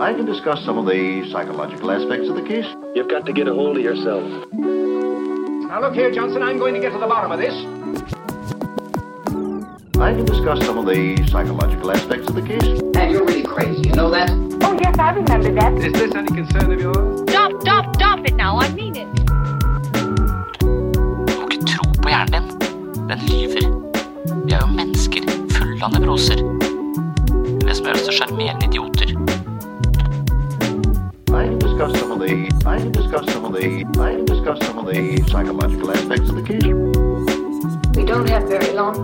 I can discuss some of the psychological aspects of the case. You've got to get a hold of yourself. Now look here, Johnson, I'm going to get to the bottom of this. I can discuss some of the psychological aspects of the case. And you're really crazy, you know that? Oh, yes, I remember that. Is this any concern of yours? Stop, stop, stop it now. I mean it. Du må ikke tro på hjernen din. Den lyver. Vi er jo mennesker fulle av nevroser. The psychological aspects of the case. We don't have very long.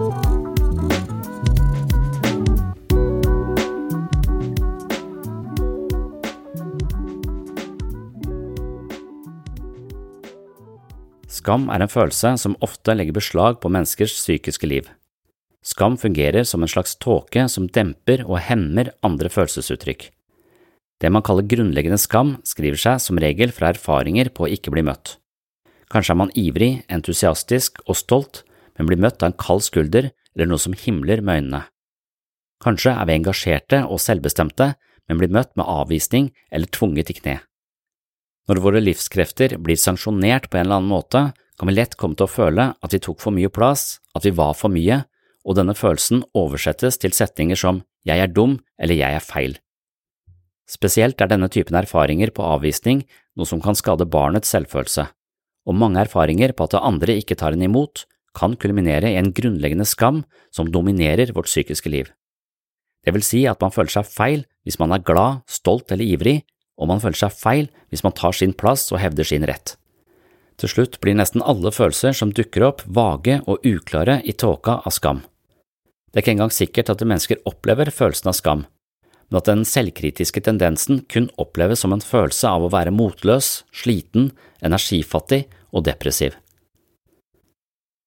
Skam er en følelse som ofte legger beslag på menneskers psykiske liv. Skam fungerer som en slags tåke som demper og hemmer andre følelsesuttrykk. Det man kaller grunnleggende skam, skriver seg som regel fra erfaringer på å ikke bli møtt. Kanskje er man ivrig, entusiastisk og stolt, men blir møtt av en kald skulder eller noe som himler med øynene. Kanskje er vi engasjerte og selvbestemte, men blir møtt med avvisning eller tvunget i kne. Når våre livskrefter blir sanksjonert på en eller annen måte, kan vi lett komme til å føle at vi tok for mye plass, at vi var for mye, og denne følelsen oversettes til setninger som jeg er dum eller jeg er feil. Spesielt er denne typen erfaringer på avvisning noe som kan skade barnets selvfølelse, og mange erfaringer på at andre ikke tar en imot, kan kulminere i en grunnleggende skam som dominerer vårt psykiske liv. Det vil si at man føler seg feil hvis man er glad, stolt eller ivrig, og man føler seg feil hvis man tar sin plass og hevder sin rett. Til slutt blir nesten alle følelser som dukker opp, vage og uklare i tåka av skam. Det er ikke engang sikkert at mennesker opplever følelsen av skam, men at den selvkritiske tendensen kun oppleves som en følelse av å være motløs, sliten, energifattig og depressiv.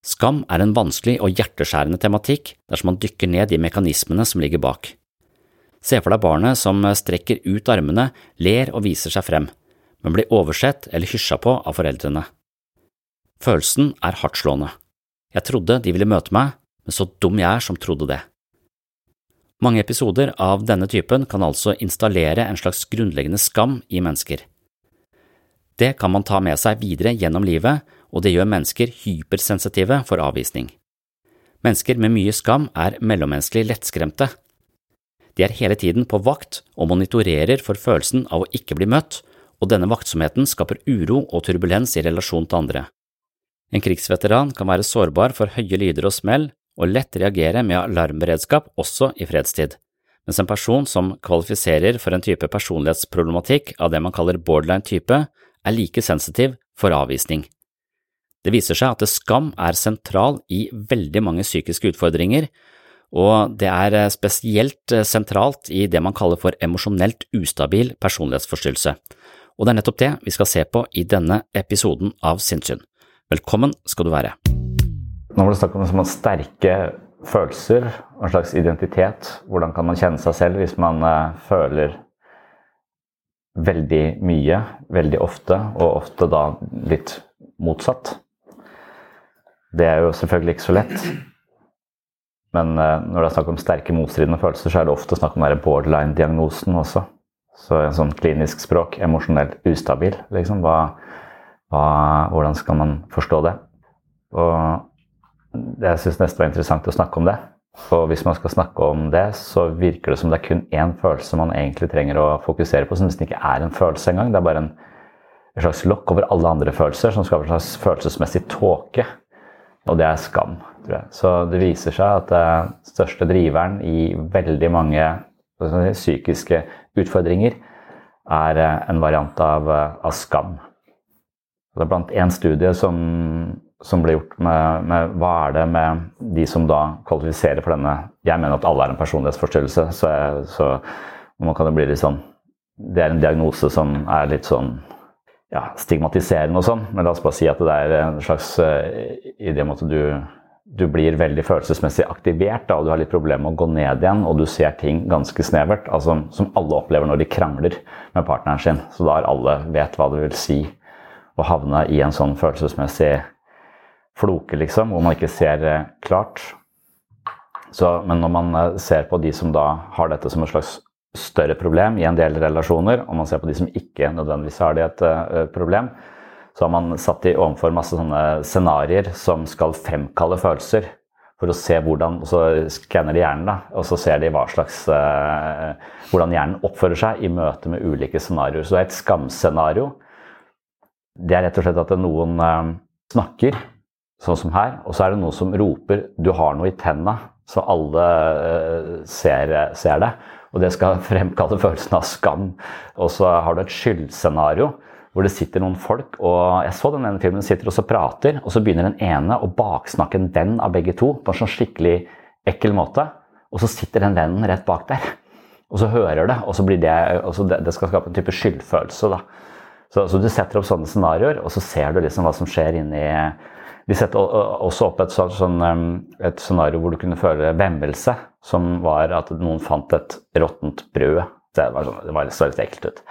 Skam er en vanskelig og hjerteskjærende tematikk dersom man dykker ned i mekanismene som ligger bak. Se for deg barnet som strekker ut armene, ler og viser seg frem, men blir oversett eller hysja på av foreldrene. Følelsen er hardtslående. Jeg trodde de ville møte meg, men så dum jeg er som trodde det. Mange episoder av denne typen kan altså installere en slags grunnleggende skam i mennesker. Det kan man ta med seg videre gjennom livet, og det gjør mennesker hypersensitive for avvisning. Mennesker med mye skam er mellommenneskelig lettskremte. De er hele tiden på vakt og monitorerer for følelsen av å ikke bli møtt, og denne vaktsomheten skaper uro og turbulens i relasjon til andre. En krigsveteran kan være sårbar for høye lyder og smell, og lett reagere med alarmberedskap også i fredstid, mens en person som kvalifiserer for en type personlighetsproblematikk av det man kaller borderline-type, er like sensitiv for avvisning. Det viser seg at skam er sentral i veldig mange psykiske utfordringer, og det er spesielt sentralt i det man kaller for emosjonelt ustabil personlighetsforstyrrelse, og det er nettopp det vi skal se på i denne episoden av Sinnssyn. Velkommen skal du være. Nå var det snakk om sterke følelser, en slags identitet. Hvordan kan man kjenne seg selv hvis man uh, føler veldig mye, veldig ofte, og ofte da litt motsatt? Det er jo selvfølgelig ikke så lett. Men uh, når det er snakk om sterke motstridende følelser, så er det ofte snakk om borderline-diagnosen også. Så en sånn klinisk språk, emosjonelt ustabil, liksom. Hva, hva, hvordan skal man forstå det? Og jeg syns nesten var interessant å snakke om det. Og hvis man skal snakke om det, så virker det som det er kun én følelse man egentlig trenger å fokusere på, som nesten ikke er en følelse engang. Det er bare en, slags lokk over alle andre følelser, som skaper en slags følelsesmessig tåke. Og det er skam, tror jeg. Så det viser seg at den største driveren i veldig mange psykiske utfordringer er en variant av, av skam. Det er blant én studie som som ble gjort med, med, hva er det med de som da kvalifiserer for denne Jeg mener at alle er en personlighetsforstyrrelse, så, jeg, så man kan jo bli litt sånn Det er en diagnose som er litt sånn ja, stigmatiserende og sånn, men la oss bare si at det er en slags uh, idé om at du, du blir veldig følelsesmessig aktivert, da, og du har litt problemer med å gå ned igjen, og du ser ting ganske snevert, altså, som alle opplever når de krangler med partneren sin. Så da har alle vet hva det vil si å havne i en sånn følelsesmessig floke, liksom, hvor man ikke ser eh, klart. Så, men når man eh, ser på de som da har dette som et slags større problem i en del relasjoner, og man ser på de som ikke nødvendigvis har det et uh, problem, så har man satt de overfor masse sånne scenarioer som skal fremkalle følelser. For å se hvordan, og Så skanner de hjernen, da, og så ser de hva slags, uh, hvordan hjernen oppfører seg i møte med ulike scenarioer. Så det er et skamscenario. Det er rett og slett at noen uh, snakker sånn som her. Og så er det noen som roper 'du har noe i tenna', så alle uh, ser, ser, det. Og det skal fremkalle følelsen av skam. Og så har du et skyldscenario hvor det sitter noen folk, og jeg så den ene filmen, sitter og så prater, og så begynner den ene å baksnakke en venn av begge to på en sånn skikkelig ekkel måte. Og så sitter den vennen rett bak der, og så hører det, og så blir det, så det, det skal skape en type skyldfølelse. da. Så, så, du setter opp sånne scenarioer, og så ser du liksom hva som skjer inni de setter også opp et, sånn, et, scenario hvor du kunne føle vemmelse, som var at noen fant et råttent brød. Det var, sånn, det var så litt ekkelt ut.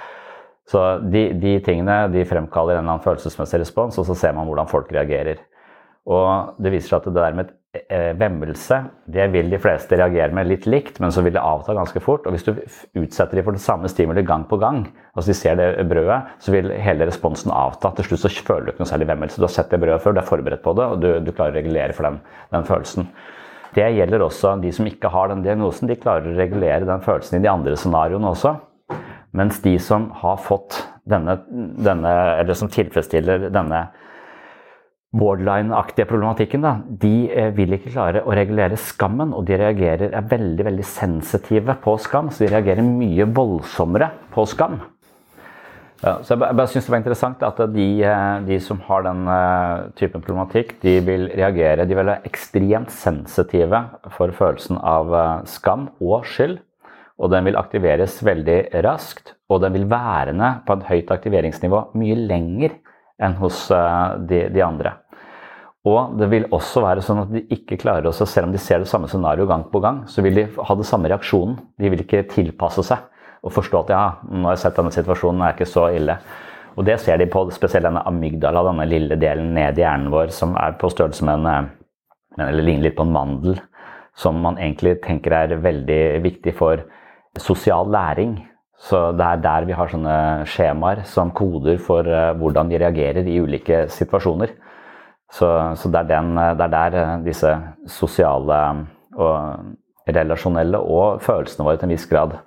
Så de, de, tingene de fremkaller en eller annen følelsesmessig respons, og så ser man hvordan folk reagerer. Og det viser seg at det der med eh, vemmelse, det vil de fleste reagere med litt likt, men så vil det avta ganske fort. Og hvis du utsetter dem for det samme stimuli gang på gang, altså de ser det brødet, så vil hele responsen avta. Til slutt så føler du ikke noe særlig vemmelse. Du har sett det brødet før, du er forberedt på det, og du, du klarer å regulere for den, den, følelsen. Det gjelder også de som ikke har den diagnosen. De klarer å regulere den følelsen i de andre scenarioene også. Mens de som har fått denne, denne eller som tilfredsstiller denne borderline-aktige problematikken, da, de eh, vil ikke klare å regulere skammen. Og de reagerer, er veldig veldig sensitive på skam, så de reagerer mye voldsommere på skam. Ja, så Jeg bare synes det var interessant at de, eh, de som har den uh, typen problematikk, de vil reagere De vil være ekstremt sensitive for følelsen av skam og skyld. Og den vil aktiveres veldig raskt, og den vil værende på et høyt aktiveringsnivå mye lenger enn hos eh, de, de, andre. Og det vil også være sånn at de ikke klarer å Selv om de ser det samme scenarioet gang på gang, så vil de ha det samme reaksjonen. De vil ikke tilpasse seg og forstå at ja, nå har jeg sett denne situasjonen, er ikke så ille. Og det ser de på spesielt denne amygdala, denne lille delen ned i hjernen vår som er på størrelse med en Eller ligner litt på en mandel. Som man egentlig tenker er veldig viktig for sosial læring. Så det er der vi har sånne skjemaer som koder for uh, hvordan de reagerer i ulike situasjoner. Så, så det, er den, det, er der uh, disse sosiale og relasjonelle og følelsene våre til en viss grad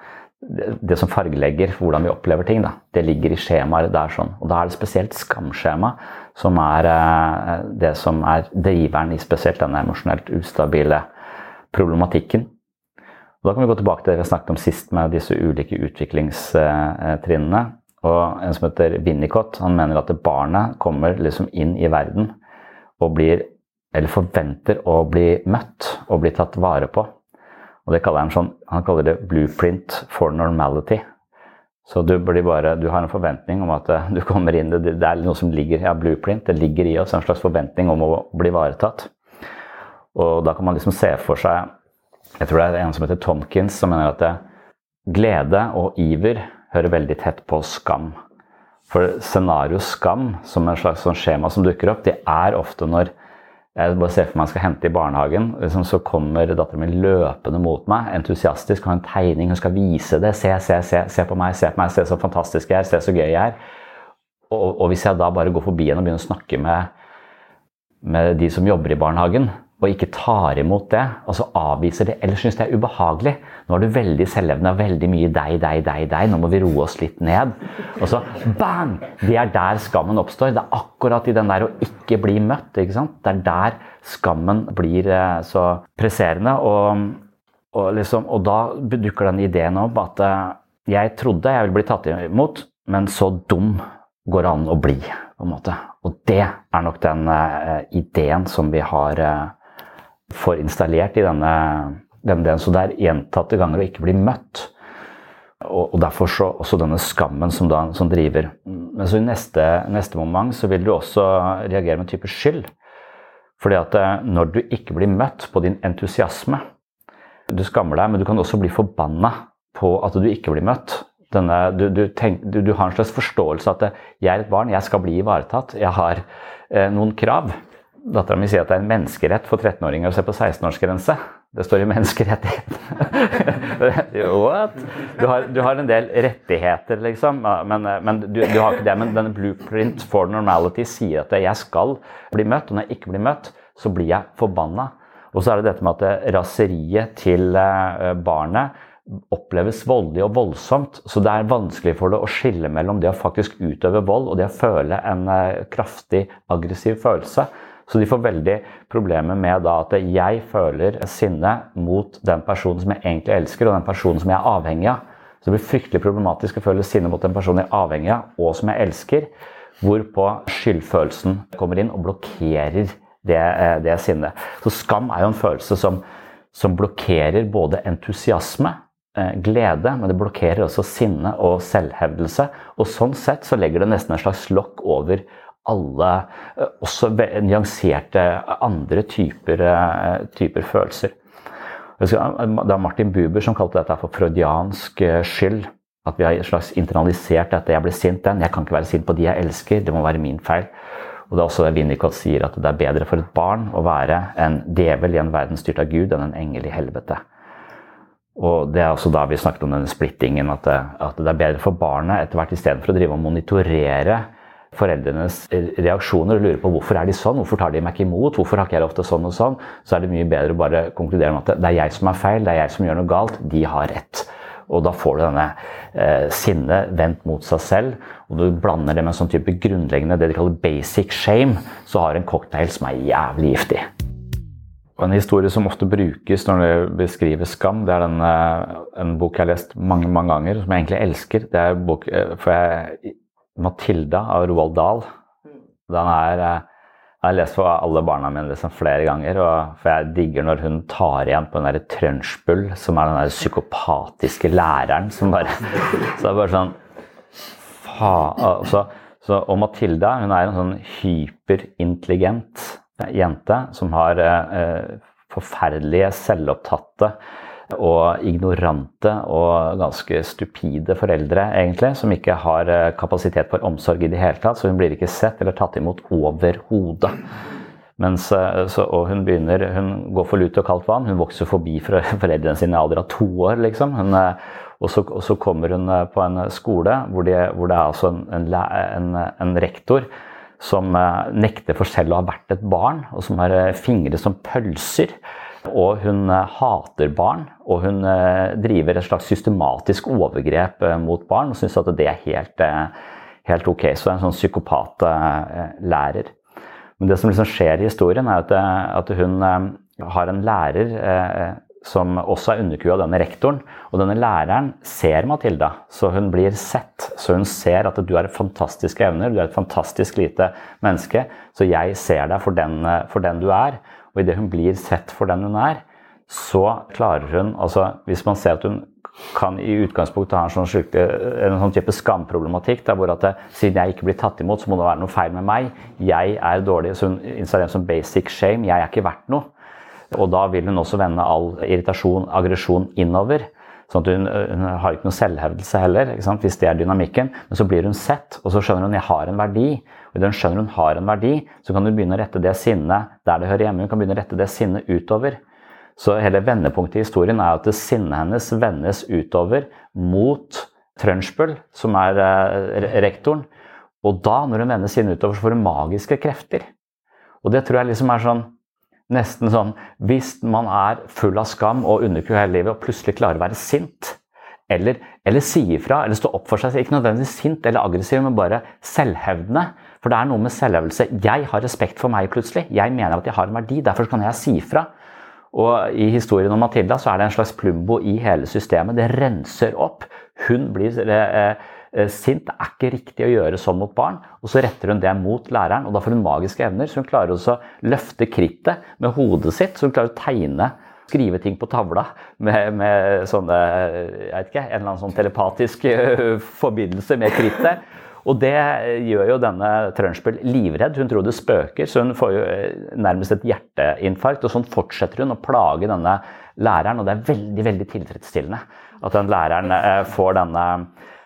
det, som fargelegger hvordan vi opplever ting, da, det ligger i skjemaer der. sånn. Og da er det spesielt skamskjema som er det som er driveren i spesielt denne emosjonelt ustabile problematikken. Og da kan vi gå tilbake til det vi snakket om sist med disse ulike utviklingstrinnene. Og En som heter Winnicott, han mener at barnet kommer liksom inn i verden og blir, eller forventer å bli møtt og bli tatt vare på. Og det kaller Han sånn, han kaller det 'blueprint for normality'. Så du, bare, du, har en forventning om at eh, du kommer inn, det, det er noe som ligger ja, blueprint, det ligger i oss, en slags forventning om å bli ivaretatt. Og da kan man liksom se for seg jeg tror det er en som heter Tomkins, som mener at det, glede og iver hører veldig tett på skam. For scenario skam, som en slags sånn skjema som dukker opp, det er ofte når Jeg bare ser for meg jeg skal hente i barnehagen, liksom, så kommer datteren min løpende mot meg, entusiastisk, har en tegning, hun skal vise det. Se, se, se, se på meg, se på meg, se så fantastisk jeg er, se så gøy jeg er. Og, og hvis jeg da bare går forbi henne og begynner å snakke med, med de som jobber i barnehagen, og ikke tar imot det, og så avviser det, eller syns det er ubehagelig Nå er du veldig selvlevende veldig mye deg, deg, deg, deg. Nå må vi roe oss litt ned. Og så bang! Det er der skammen oppstår. Det er akkurat i den der å ikke bli møtt. ikke sant? Det er der skammen blir eh, så presserende. Og, og, liksom, og da dukker den ideen opp at eh, jeg trodde jeg ville bli tatt imot, men så dum går det an å bli. på en måte. Og det er nok den uh, ideen som vi har uh, får installert i denne, denne delen. Så det er gjentatte ganger å ikke bli møtt. Og, og derfor så også denne skammen som, da, som driver. Men så i neste, neste, moment så vil du også reagere med en type skyld. Fordi at eh, når du ikke blir møtt på din entusiasme Du skammer deg, men du kan også bli forbanna på at du ikke blir møtt. Denne, du, du, tenk, du, du, har en slags forståelse at eh, jeg er et barn, jeg skal bli ivaretatt. Jeg har eh, noen krav. Dattera mi sier at det er en menneskerett for 13-åringer å se på 16-årsgrense. Det står i menneskerettighet. What? Du har, du har, en del rettigheter, liksom, men, men du, du, har ikke det. Men denne blueprint for normality sier at jeg skal bli møtt, og når jeg ikke blir møtt, så blir jeg forbanna. Og så er det dette med at raseriet til eh, barnet oppleves voldelig og voldsomt. Så det er vanskelig for det å skille mellom det å faktisk utøve vold og det å føle en eh, kraftig aggressiv følelse. Så de får veldig problemer med at jeg føler sinne mot den personen som jeg egentlig elsker, og den personen som jeg er avhengig av. Så det blir fryktelig problematisk å føle sinne mot den personen jeg er avhengig av, og som jeg elsker. Hvorpå skyldfølelsen kommer inn og blokkerer det, eh, det sinnet. Så skam er jo en følelse som, som blokkerer både entusiasme, eh, glede, men det blokkerer også sinne og selvhevdelse. Og sånn sett så legger det nesten en slags lokk over alle eh, også nyanserte andre typer, eh, typer følelser. Det er Martin Buber som kalte dette for freudiansk eh, skyld. At vi har slags internalisert dette. Jeg ble sint den. Jeg kan ikke være sint på de jeg elsker. Det må være min feil. Og det er også det Winnicott sier, at det er bedre for et barn å være en djevel i en verden styrt av Gud enn en engel i helvete. Og Det er også da vi snakket om denne splittingen, at det, at det er bedre for barnet etter hvert istedenfor å drive og monitorere foreldrenes reaksjoner og lurer på hvorfor er de sånn, hvorfor tar de meg ikke imot, hvorfor har ikke jeg ofte sånn og sånn, så er det mye bedre å bare konkludere med at det er jeg som er feil, det er jeg som gjør noe galt, de har rett. Og da får du denne eh, sinnet vendt mot seg selv, og du blander det med en sånn type grunnleggende, det de kaller basic shame, så har du en cocktail som er jævlig giftig. Og en historie som ofte brukes når det beskriver skam, det er den, en bok jeg har lest mange mange ganger, som jeg egentlig elsker. Det er bok, eh, for jeg 'Matilda' av Roald Dahl. Den er eh, jeg har lest for alle barna mine liksom flere ganger. for jeg digger når hun tar igjen på den der Trunchbull, som er den der psykopatiske læreren som bare Så det er bare sånn faen så, så, Og Matilda hun er en sånn hyperintelligent jente som har eh, forferdelige, selvopptatte og ignorante og ganske stupide foreldre, egentlig, som ikke har eh, kapasitet for omsorg i det hele tatt. Så hun blir ikke sett eller tatt imot overhodet. Mens, eh, så, og hun begynner, hun går for lut og kaldt vann. Hun vokser forbi foreldrene sine i alder av to år. liksom. Hun, eh, og, så, og, så, kommer hun på en skole hvor, de, hvor det er altså en, en, en, rektor som nekter for selv å ha vært et barn, og som har fingre som pølser. Og hun hater barn, og hun eh, driver et slags systematisk overgrep eh, mot barn og syns at det er helt, helt, ok. Så det er en sånn psykopatlærer. Men det som liksom skjer i historien, er at hun har en lærer som også er underkua denne rektoren. Og denne læreren ser Matilda, så hun blir sett. Så hun ser at du har fantastiske evner, du er et fantastisk lite menneske, så jeg ser deg for den, for den du er. Og idet hun blir sett for den hun er, så klarer hun altså Hvis man ser at hun kan i utgangspunktet ha en sånn, syke, en sånn type skamproblematikk, der hvor at det, siden jeg ikke blir tatt imot, så må det være noe feil med meg. Jeg er dårlig. Så hun installerer en sånn basic shame. Jeg er ikke verdt noe. Og da vil hun også vende all irritasjon, aggresjon innover. Sånn at hun, hun, har ikke noe selvhevdelse heller, hvis det er dynamikken. Men så blir hun sett, og så skjønner hun jeg har en verdi. Og Idet hun skjønner hun har en verdi, så kan hun begynne å rette det sinnet der det hører hjemme. Hun kan begynne å rette det sinnet utover. Så hele vendepunktet i historien er at sinnet hennes vendes utover mot Trønsbøl, som er eh, rektoren. Og da, når hun vender sinnet utover, så får hun magiske krefter. Og det tror jeg liksom er sånn Nesten sånn Hvis man er full av skam og underkuer hele livet og plutselig klarer å være sint, eller, eller si ifra, eller stå opp for seg, ikke nødvendigvis sint eller aggressiv, men bare selvhevdende. For det er noe med selvhevdelse. Jeg har respekt for meg plutselig. Jeg mener at jeg har en verdi, derfor kan jeg si ifra. Og I historien om Matilda så er det en slags plumbo i hele systemet. Det renser opp. Hun blir eh, eh, sint. Det er ikke riktig å gjøre sånn mot barn. Og så retter hun det mot læreren, og da får hun magiske evner. Så hun klarer også å løfte krittet med hodet sitt, så hun klarer å tegne skrive ting på tavla med, med sånne, jeg vet ikke, en eller annen sånn telepatisk eh, forbindelse med krittet. Og det gjør jo denne Trønsbøl livredd. Hun tror det spøker, så hun får jo eh, nærmest et hjerteinfarkt. Og sånn fortsetter hun å plage denne læreren, og det er veldig veldig tilfredsstillende at den læreren eh, får denne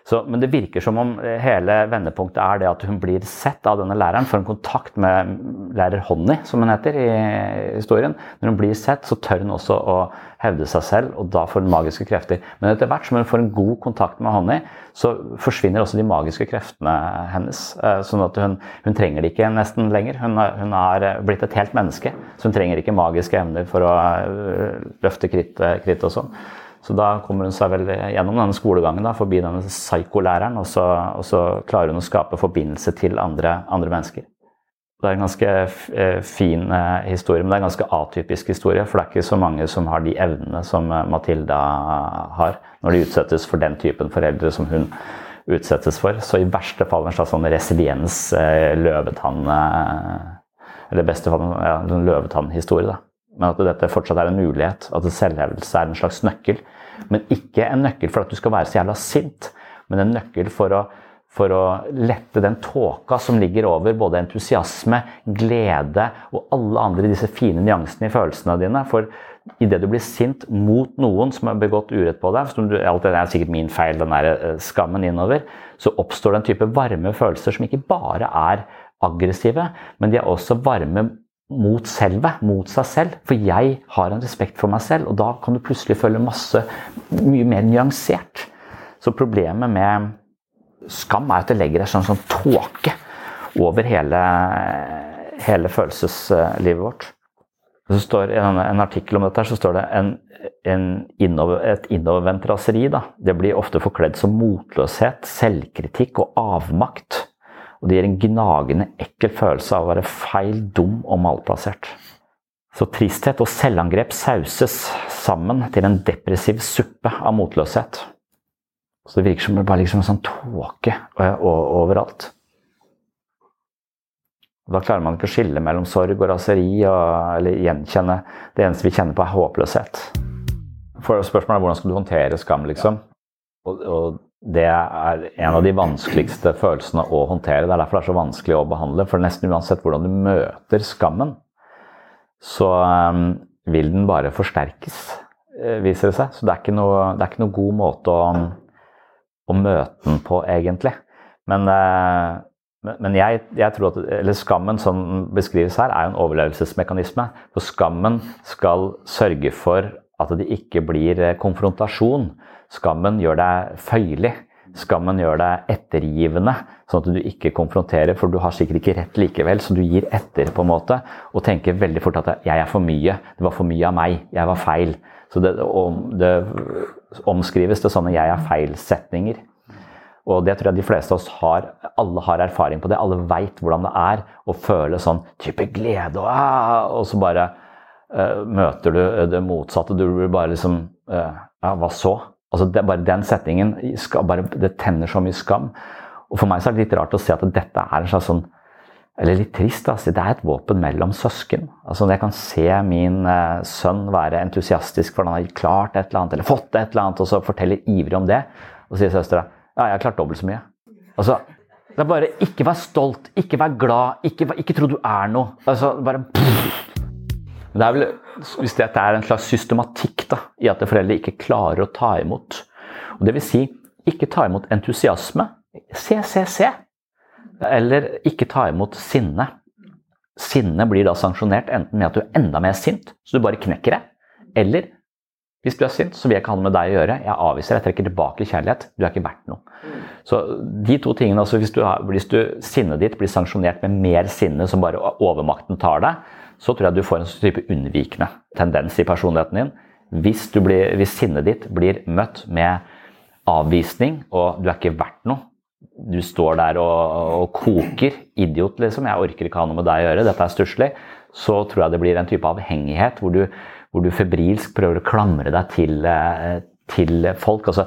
så, men det virker som om eh, hele vendepunktet er det at hun blir sett av denne læreren. Får en kontakt med lærer Honny, som hun heter i historien. Når hun blir sett, så tør hun også å hevde seg selv, og da får hun magiske krefter. Men etter hvert som hun får en god kontakt med Honny, så forsvinner også de magiske kreftene hennes. Eh, sånn at hun, hun trenger det ikke nesten lenger. Hun har, har, blitt et helt menneske, så hun trenger ikke magiske evner for å eh, løfte kritt, kritt og sånn. Så da kommer hun seg vel gjennom denne skolegangen da, forbi denne psykolæreren, og så, og så klarer hun å skape forbindelse til andre, andre mennesker. Det er en ganske eh, fin eh, historie, men det er en ganske atypisk historie. For det er ikke så mange som har de evnene som eh, Matilda har når de utsettes for den typen foreldre som hun utsettes for. Så i verste fall en slags sånn resiliens, løvetann Eller i beste fall ja, en sånn løvetannhistorie. da. Men at dette fortsatt er en mulighet. At selvhevdelse er en slags nøkkel. Men ikke en nøkkel for at du skal være så jævla sint, men en nøkkel for å, for å lette den tåka som ligger over både entusiasme, glede og alle andre disse fine nyansene i følelsene dine. For idet du blir sint mot noen som har begått urett på deg, som du, alt det er sikkert min feil, den der eh, skammen innover, så oppstår det en type varme følelser som ikke bare er aggressive, men de er også varme mot selvet, mot seg selv. For jeg har en respekt for meg selv, og da kan du plutselig føle masse mye mer nyansert. Så problemet med skam er at det legger deg sånn, sånn tåke over hele, hele følelseslivet vårt. Så står I en, en artikkel om dette så står det en, en innover, et innovervendt raseri. Det blir ofte forkledd som motløshet, selvkritikk og avmakt. Og det gir en gnagende, ekkel følelse av å være feil, dum og malplassert. Så tristhet og selvangrep sauses sammen til en depressiv suppe av motløshet. Så det virker som det bare liksom en sånn tåke overalt. Og da klarer man ikke å skille mellom sorg og raseri, og, eller gjenkjenne Det eneste vi kjenner på, er håpløshet. For Spørsmålet er hvordan skal du håndtere skam, liksom. Og, og det er en av de vanskeligste følelsene å håndtere. Det er derfor det er så vanskelig å behandle. For nesten uansett hvordan du møter skammen, så um, vil den bare forsterkes, eh, viser det seg. Så det er ikke noe, er ikke noe god måte å, å, møte den på, egentlig. Men, uh, men jeg, jeg, tror at eller skammen som beskrives her, er en overlevelsesmekanisme. For skammen skal sørge for at det ikke blir eh, konfrontasjon. Skammen gjør deg føyelig. Skammen gjør deg ettergivende, sånn at du ikke konfronterer, for du har sikkert ikke rett likevel, så du gir etter på en måte, og tenker veldig fort at 'jeg er for mye', det var for mye av meg, jeg var feil. Så det, det omskrives til sånne 'jeg er feil'-setninger. Og det tror jeg de fleste av oss har. Alle har erfaring på det. Alle veit hvordan det er å føle sånn type glede, og, ah, og så bare uh, møter du det motsatte. Du blir bare liksom uh, Ja, hva så? Altså det, bare den setningen bare, det tenner så mye skam. Og For meg så er det litt rart å se at dette er en slags sånn Eller litt trist. Altså, det er et våpen mellom søsken. Altså Jeg kan se min eh, sønn være entusiastisk for han har klart et eller annet, eller fått et eller annet, og så forteller ivrig om det. Og sier søstera ja, jeg har klart dobbelt så mye. Altså, det er bare ikke vær stolt, ikke vær glad, ikke, ikke tro du er noe. Altså, bare pff. Men det er vel, hvis dette er en slags systematikk da, i at foreldre ikke klarer å ta imot. Og det vil si, ikke ta imot entusiasme. Se, se, se. Eller ikke ta imot sinne. Sinne blir da sanksjonert enten med at du er enda mer sint, så du bare knekker det. Eller hvis du er sint, så vil jeg ikke ha noe med deg å gjøre. Jeg avviser, jeg trekker tilbake kjærlighet. Du er ikke verdt noe. Så de to tingene, altså hvis, du hvis du, sinnet ditt blir sanksjonert med mer sinne som bare overmakten tar deg, så tror jeg du får en type unnvikende tendens i personligheten din. Hvis, blir, hvis sinnet ditt blir møtt med avvisning, og du er ikke verdt noe, du står der og, og, koker. Idiot, liksom. Jeg orker ikke ha noe med deg å gjøre. Dette er stusslig. Så tror jeg det blir en type avhengighet hvor du, hvor du febrilsk prøver å klamre deg til, eh, til folk. Altså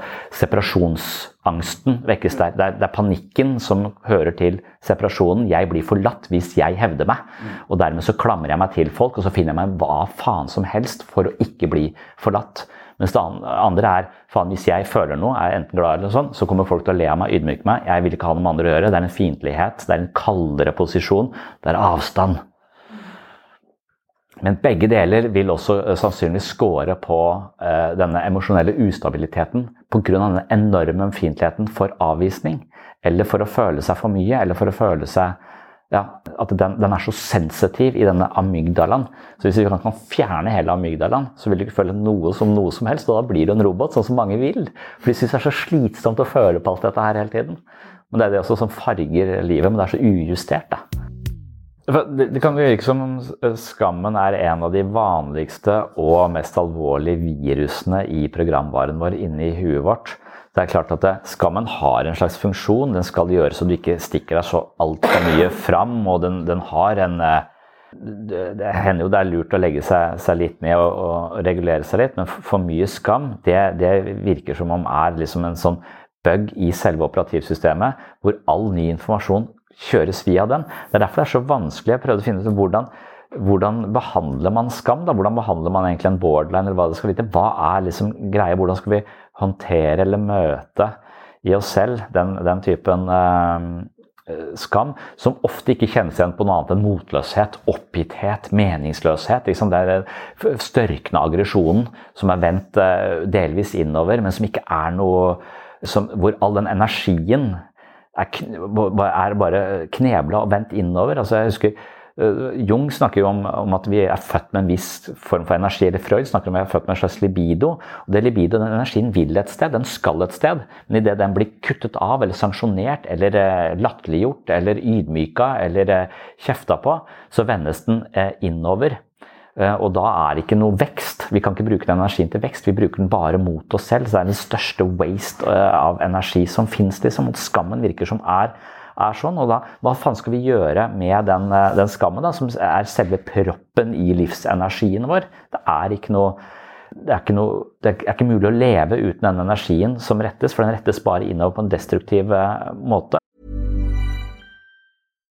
separasjonsangsten vekkes der. Det er, det er, panikken som hører til separasjonen. Jeg blir forlatt hvis jeg hevder meg. Og dermed så klamrer jeg meg til folk, og så finner jeg meg hva faen som helst for å ikke bli forlatt. Mens det andre er faen, hvis jeg føler noe, er enten glad eller sånn, så kommer folk til å le av meg, ydmyke meg. Jeg vil ikke ha noe med andre å gjøre. Det er en fiendtlighet, det er en kaldere posisjon, det er avstand. Men begge deler vil også uh, sannsynligvis score på uh, denne emosjonelle ustabiliteten pga. denne enorme ømfintligheten for avvisning. Eller for å føle seg for mye, eller for å føle seg ja, at den, den, er så sensitiv i denne amygdalaen. Så hvis vi kan, kan fjerne hele amygdalaen, så vil du ikke føle noe som noe som helst. Og da blir du en robot, sånn som mange vil. For de syns det er så slitsomt å føle på alt dette her hele tiden. Men det er det også som farger livet. Men det er så ujustert, da. Det, kan virke som skammen er en av de vanligste og mest alvorlige virusene i programvaren vår inni huet vårt. Det er klart at det, Skammen har en slags funksjon. Den skal gjøre så du ikke stikker deg så altfor mye fram. Og den, den har en eh, det, det, hender jo det er lurt å legge seg, seg litt ned og, og, regulere seg litt, men for mye skam det, det, virker som om er liksom en sånn bug i selve operativsystemet, hvor all ny informasjon kjøres via den. Det er derfor det er så vanskelig. Jeg prøvde å finne ut hvordan, hvordan behandler man skam? Da? Hvordan behandler man egentlig en borderline? eller Hva det skal vite? Hva er liksom greia? Hvordan skal vi håndtere eller møte i oss selv den, den typen eh, skam, som ofte ikke kjennes igjen på noe annet enn motløshet, oppgitthet, meningsløshet. Liksom. Det er størkende aggresjonen som er vendt uh, delvis innover, men som ikke er noe som, Hvor all den energien er, bare knebla og vendt innover. Altså, jeg husker Eh, Jung snakker jo om, om, at vi er født med en viss form for energi. Eller Freud snakker om at vi er født med en slags libido. og det libido, Den energien vil et sted, den skal et sted. Men idet den blir kuttet av eller sanksjonert eller eh, latterliggjort eller ydmyka eller eh, kjefta på, så vendes den innover. Og da er det ikke noe vekst. Vi kan ikke bruke den energien til vekst, vi bruker den bare mot oss selv. Så det er den største waste av energi som fins. Liksom. Skammen virker som er er sånn. Og da, hva faen skal vi gjøre med den, eh, den skammen, da, som er selve proppen i livsenergien vår? Det er ikke noe det er, noe, det er, ikke mulig å leve uten den energien som rettes, for den rettes bare innover på en destruktiv eh, måte.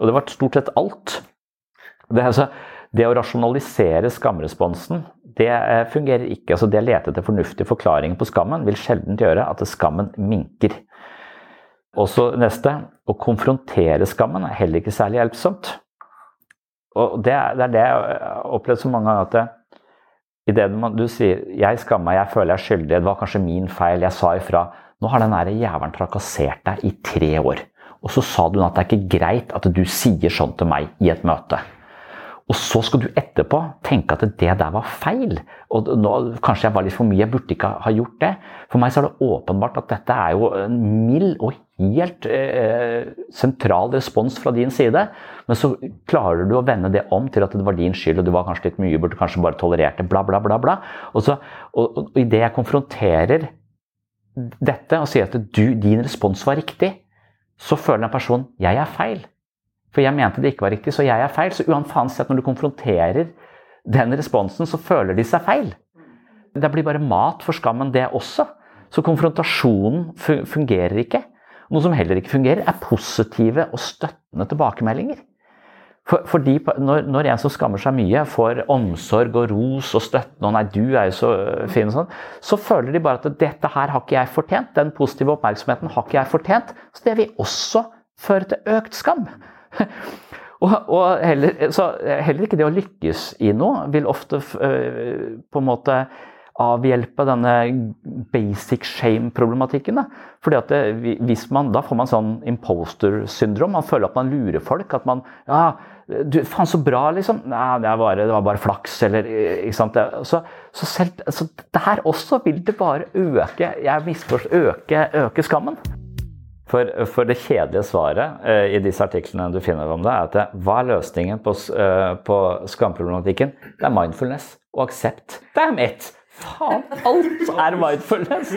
Og det var stort sett alt. Det, altså, det å rasjonalisere skamresponsen, det eh, fungerer ikke. Altså, det å lete etter fornuftige forklaringer på skammen vil sjelden gjøre at skammen minker. Og så neste, å konfrontere skammen er heller ikke særlig hjelpsomt. Og det er det, er det jeg har opplevd så mange ganger at det, i det du sier 'jeg skammer meg, jeg føler jeg er skyldig', det var kanskje min feil, jeg sa ifra. Nå har den jævelen trakassert deg i tre år. Og så sa du at det er ikke greit at du sier sånn til meg i et møte. Og så skal du etterpå tenke at det der var feil. Og nå, kanskje jeg var litt for mye, jeg burde ikke ha gjort det. For meg så er det åpenbart at dette er jo en mild og helt eh, sentral respons fra din side. Men så klarer du å vende det om til at det var din skyld, og du var kanskje litt mye, burde kanskje bare tolerert det, bla, bla, bla. bla. Og, så, og, og idet jeg konfronterer dette og sier at du, din respons var riktig, så føler den personen jeg er feil. For jeg mente det ikke var riktig, så jeg er feil. Så uansett når du konfronterer den responsen, så føler de seg feil. Det blir bare mat for skammen, det også. Så konfrontasjonen fungerer ikke. Noe som heller ikke fungerer, er positive og støttende tilbakemeldinger. For, fordi når, når, en som skammer seg mye, får omsorg og ros og støtte og 'nei, du er jo så fin' og sånn, så føler de bare at 'dette her har ikke jeg fortjent'. Den positive oppmerksomheten har ikke jeg fortjent. Så det vil også føre til økt skam. og, og heller, så heller ikke det å lykkes i noe vil ofte øh, på en måte avhjelpe denne basic shame-problematikken. Fordi at det, hvis man, Da får man sånn imposter-syndrom. Man føler at man lurer folk. At man ja, du, faen, så bra, liksom. Nei, det, bare, det var bare flaks, eller ikke sant. Så, så, selv, så der også vil det bare øke jeg misforstår, øke, øke skammen. For, for, det kjedelige svaret uh, i disse artiklene du finner om det, er at hva er løsningen på, uh, på skamproblematikken? Det er mindfulness og aksept. Damn it! Faen, alt er mindfulness!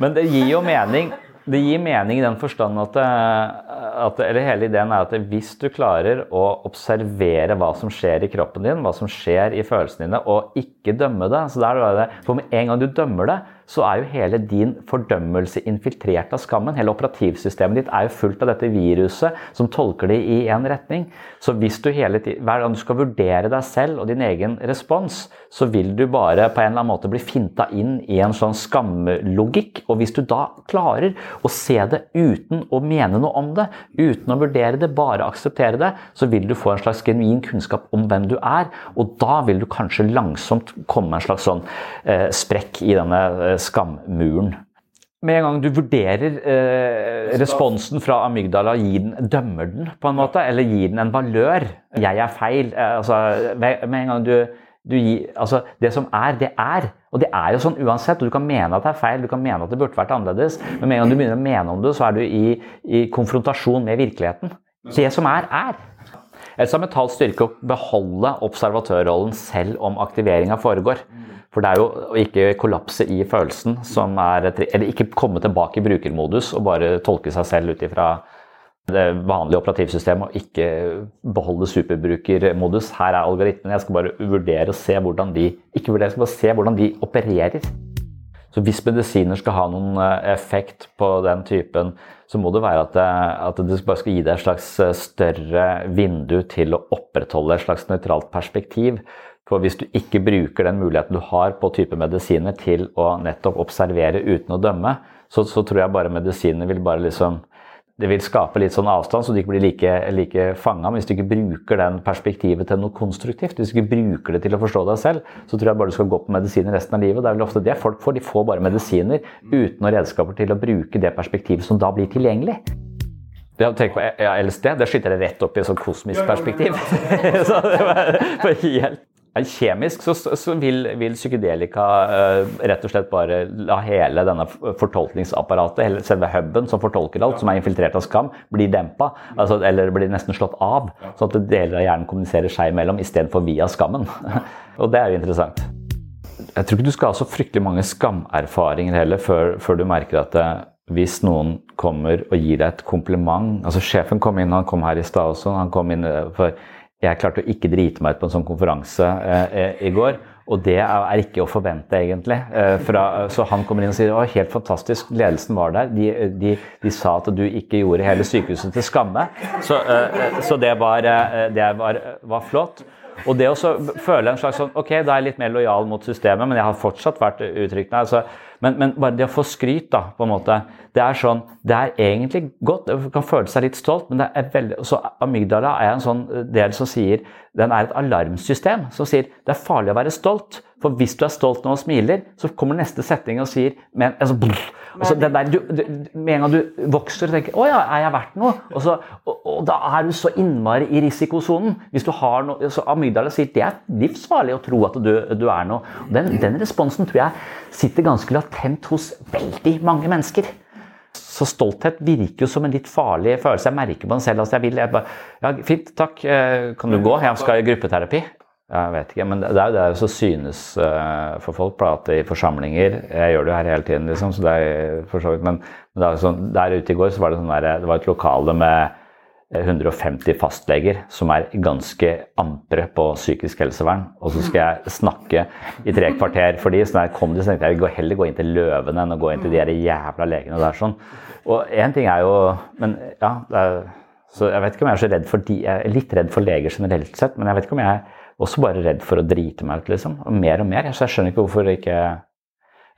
Men det gir jo mening det gir mening i den forstand at, at, eller hele ideen er at hvis du klarer å observere hva som skjer i kroppen din, hva som skjer i følelsene dine, og ikke dømme det så der er det, For med en gang du dømmer det, så er jo hele din fordømmelse infiltrert av skammen. Hele operativsystemet ditt er jo fullt av dette viruset som tolker det i én retning. Så hvis du hele tiden, hver gang du skal vurdere deg selv og din egen respons, så vil du bare på en eller annen måte bli finta inn i en sånn skamlogikk. Og hvis du da klarer å se det uten å mene noe om det, uten å vurdere det, bare akseptere det, så vil du få en slags genuin kunnskap om hvem du er. Og da vil du kanskje langsomt komme en slags sånn eh, sprekk i denne eh, skammuren. Med en gang du vurderer eh, responsen fra amygdala, gi den, dømmer den på en måte, eller gir den en valør 'Jeg er feil'. Eh, altså, med en gang du, du gir, altså, Det som er, det er. Og det er jo sånn uansett. og Du kan mene at det er feil, du kan mene at det burde vært annerledes, men med en gang du begynner å mene om det, så er du i, i konfrontasjon med virkeligheten. Det som er, er. Ellers har mental styrke å beholde observatørrollen selv om aktiveringa foregår. For det er jo å ikke kollapse i følelsen som er Eller ikke komme tilbake i brukermodus og bare tolke seg selv ut ifra det vanlige operativsystemet og ikke beholde superbrukermodus. Her er algoritmene. Jeg skal bare vurdere og se hvordan de ikke vurdere, jeg skal bare se hvordan de opererer. Så hvis medisiner skal ha noen eh, effekt på den typen, så må det være at det, at det bare skal gi deg et slags eh, større vindu til å opprettholde et slags nøytralt perspektiv. For hvis du ikke bruker den muligheten du har på type medisiner til å nettopp observere uten å dømme, så, så tror jeg bare medisinene vil bare liksom det vil skape litt sånn avstand, så du ikke blir like, like fanga. Men hvis du ikke bruker den perspektivet til noe konstruktivt, hvis du ikke bruker det til å forstå deg selv, så tror jeg bare du skal gå på medisiner resten av livet. Det er vel ofte det folk får. De får bare medisiner uten noen redskaper til å bruke det perspektivet som da blir tilgjengelig. Det å tenke på ja, LSD, det skyter jeg rett opp i et sånt kosmisk perspektiv. så det var helt Kjemisk så, så vil, vil, psykedelika uh, rett og slett bare la hele denne fortolkningsapparatet, hele selve huben som fortolker alt, som er infiltrert av skam, bli dempa. Altså, eller blir nesten slått av. Sånn at deler av hjernen kommuniserer seg imellom istedenfor via skammen. og det er jo interessant. Jeg tror ikke du skal ha så fryktelig mange skamerfaringer heller før, før du merker at det, eh, hvis noen kommer og gir deg et kompliment altså Sjefen kom inn, han kom her i stad også. han kom inn eh, for jeg klarte å ikke drite meg ut på en sånn konferanse eh, eh, i går. Og det er ikke å forvente, egentlig. Eh, fra, så han kommer inn og sier det helt fantastisk, ledelsen var der. De, de, de, sa at du ikke gjorde hele sykehuset til skamme. Så, så det, var, det var, var flott. Og det å føle en slags sånn Ok, da er jeg litt mer lojal mot systemet, men jeg har fortsatt vært uttrykkende. altså, men, men, bare det å få skryt, da, på en måte Det er sånn Det er egentlig godt. Du kan føle seg litt stolt, men det er veldig Så amygdala er en sånn del som sier Den er et alarmsystem som sier det er farlig å være stolt. For hvis du er stolt nå og smiler, så kommer neste setning og sier men, altså, brr, altså, der, du, du, Med en gang du vokser og tenker 'Å ja, er jeg verdt noe?' Og, så, og, og, da er du så innmari i risikosonen. Hvis du har noe, så Amygdala sier det er livsfarlig å tro at du, du er noe. Og den, den responsen tror jeg sitter ganske latent hos veldig mange mennesker. Så stolthet virker jo som en litt farlig følelse. Jeg merker på den selv. Altså jeg vil, jeg bare, ja, Fint, takk. Eh, kan du gå? Jeg skal i gruppeterapi. Jeg vet ikke, men det er jo det som synes uh, for folk at i forsamlinger Jeg gjør det jo her hele tiden, liksom, så det er for så vidt Men, det sånn, der ute i går så var det, sånn der, det var et lokale med 150 fastleger som er ganske ampre på psykisk helsevern. Og så skal jeg snakke i tre kvarter for de, så da kom de, så tenkte jeg jeg vil heller gå inn til løvene enn å gå inn til de her jævla legene der. sånn. Og én ting er jo Men ja, er, så jeg vet ikke om jeg er så redd for de, jeg er litt redd for leger generelt sett, men jeg vet ikke om jeg er også bare redd for å drite meg ut, liksom. Og mer og mer. Så jeg skjønner ikke hvorfor det ikke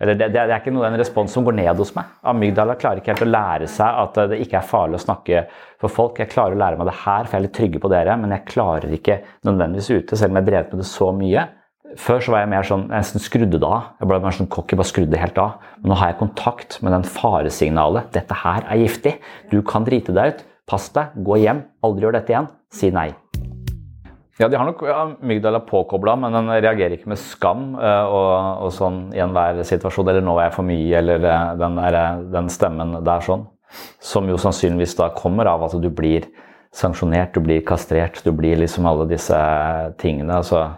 eller det, det, er ikke noe, en respons som går ned hos meg. Amygdala klarer ikke helt å lære seg at det ikke er farlig å snakke for folk. Jeg klarer å lære meg det her, for jeg er litt trygge på dere, men jeg klarer ikke nødvendigvis ute, selv om jeg drev med det så mye. Før så var jeg mer sånn, jeg nesten skrudde det av. Jeg ble mer sånn cocky, bare skrudde helt av. Men nå har jeg kontakt med den faresignalet. Dette her er giftig. Du kan drite deg ut. Pass deg. Gå hjem. Aldri gjør dette igjen. Si nei. Ja, de har nok amygdala påkobla, men den reagerer ikke med skam uh, og, og, sånn i enhver situasjon. Eller 'nå er jeg for mye', eller uh, den, der, den, stemmen der sånn. Som jo sannsynligvis da kommer av at du blir sanksjonert, du blir kastrert, du blir liksom alle disse tingene. altså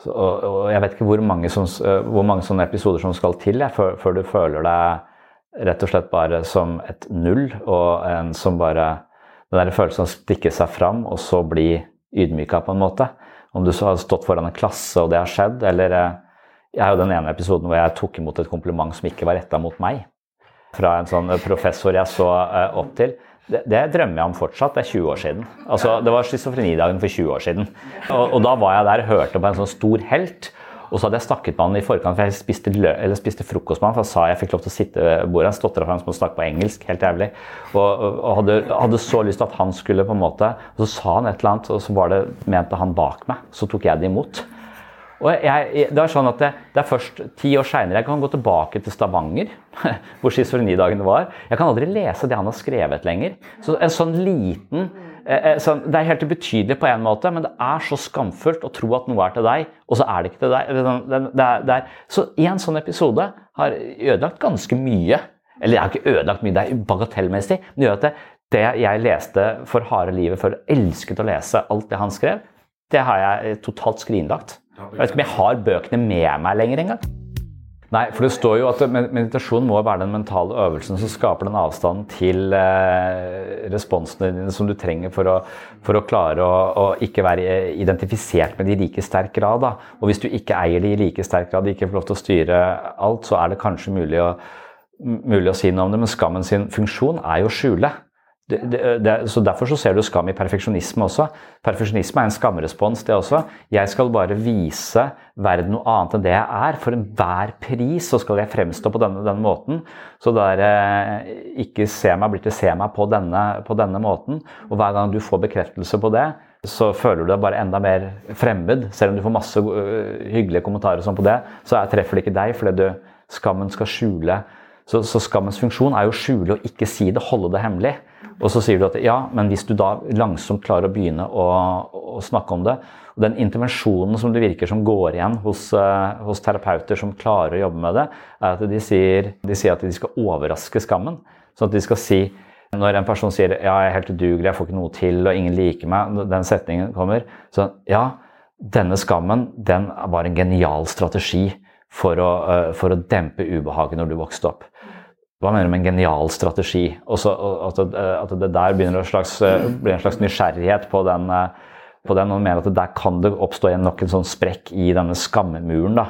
så, og, og, jeg vet ikke hvor mange, som, hvor mange, sånne episoder som skal til jeg, før, før, du føler deg rett og slett bare som et null, og en som bare Den der følelsen av å stikke seg fram, og så bli ydmyka, på en måte. Om du så har stått foran en klasse og det har skjedd, eller eh, Jeg er jo den ene episoden hvor jeg tok imot et kompliment som ikke var retta mot meg. Fra en sånn professor jeg så eh, opp til. Det, det, drømmer jeg om fortsatt. Det er 20 år siden. Altså, det var schizofrenidagen for 20 år siden. Og, og, da var jeg der og hørte på en sånn stor helt. Og så hadde jeg snakket med han i forkant, for jeg spiste, spiste frokost med han, for han sa jeg fikk lov til å sitte ved bordet. Han stotra fram som å snakke på engelsk, helt jævlig. Og, og hadde, hadde, så lyst til at han skulle på en måte Og så sa han et eller annet, og så var det mente han bak meg. Så tok jeg det imot. Og jeg, det er sånn at det, det er først ti år seinere jeg kan gå tilbake til Stavanger, hvor schizofrenidagene var. Jeg kan aldri lese det han har skrevet lenger. Så en sånn liten så det er helt ubetydelig på en måte, men det er så skamfullt å tro at noe er til deg, og så er det ikke til deg. Det er, det er, så en sånn episode har ødelagt ganske mye. Eller det har ikke ødelagt mye, det er bagatellmessig, men det gjør at det, det jeg leste for harde livet før, elsket å lese alt det han skrev, det har jeg totalt skrinlagt. Jeg vet ikke om jeg har bøkene med meg lenger engang. Nei, for det står jo at meditasjon må være den mentale øvelsen som skaper den avstanden til eh, responsene dine som du trenger for å, for å klare å, å, ikke være identifisert med de i like sterk grad. Da. Og hvis du ikke eier de i like sterk grad, ikke får lov til å styre alt, så er det kanskje mulig å, mulig å si noe om det. Men skammen sin funksjon er jo å skjule. Det, det, det, så Derfor så ser du skam i perfeksjonisme også. Perfeksjonisme er en skamrespons, det også. Jeg skal bare vise verden noe annet enn det jeg er. For enhver pris så skal jeg fremstå på denne, denne måten. Så der eh, ikke se meg, blir til se meg på denne, på denne måten. Og hver gang du får bekreftelse på det, så føler du deg bare enda mer fremmed. Selv om du får masse uh, hyggelige kommentarer sånn på det, så treffer det ikke deg fordi du, skammen skal skjule. Så, så skammens funksjon er jo å skjule og ikke si det, holde det hemmelig. Og så sier du at ja, men hvis du da langsomt klarer å begynne å, å snakke om det og Den intervensjonen som det virker som går igjen hos, uh, hos, terapeuter som klarer å jobbe med det, er at de sier, de sier at de skal overraske skammen. Sånn at de skal si når en person sier ja, jeg er helt udugelig, jeg får ikke noe til, og ingen liker meg, den setningen kommer så ja, denne skammen den var en genial strategi for å, uh, for å dempe ubehaget når du vokste opp. Hva mener du med en genial strategi? Også, at, at, det der begynner å slags, blir en slags nysgjerrighet på den, på den og mener at der kan det oppstå igjen nok en sånn sprekk i denne skammemuren. da.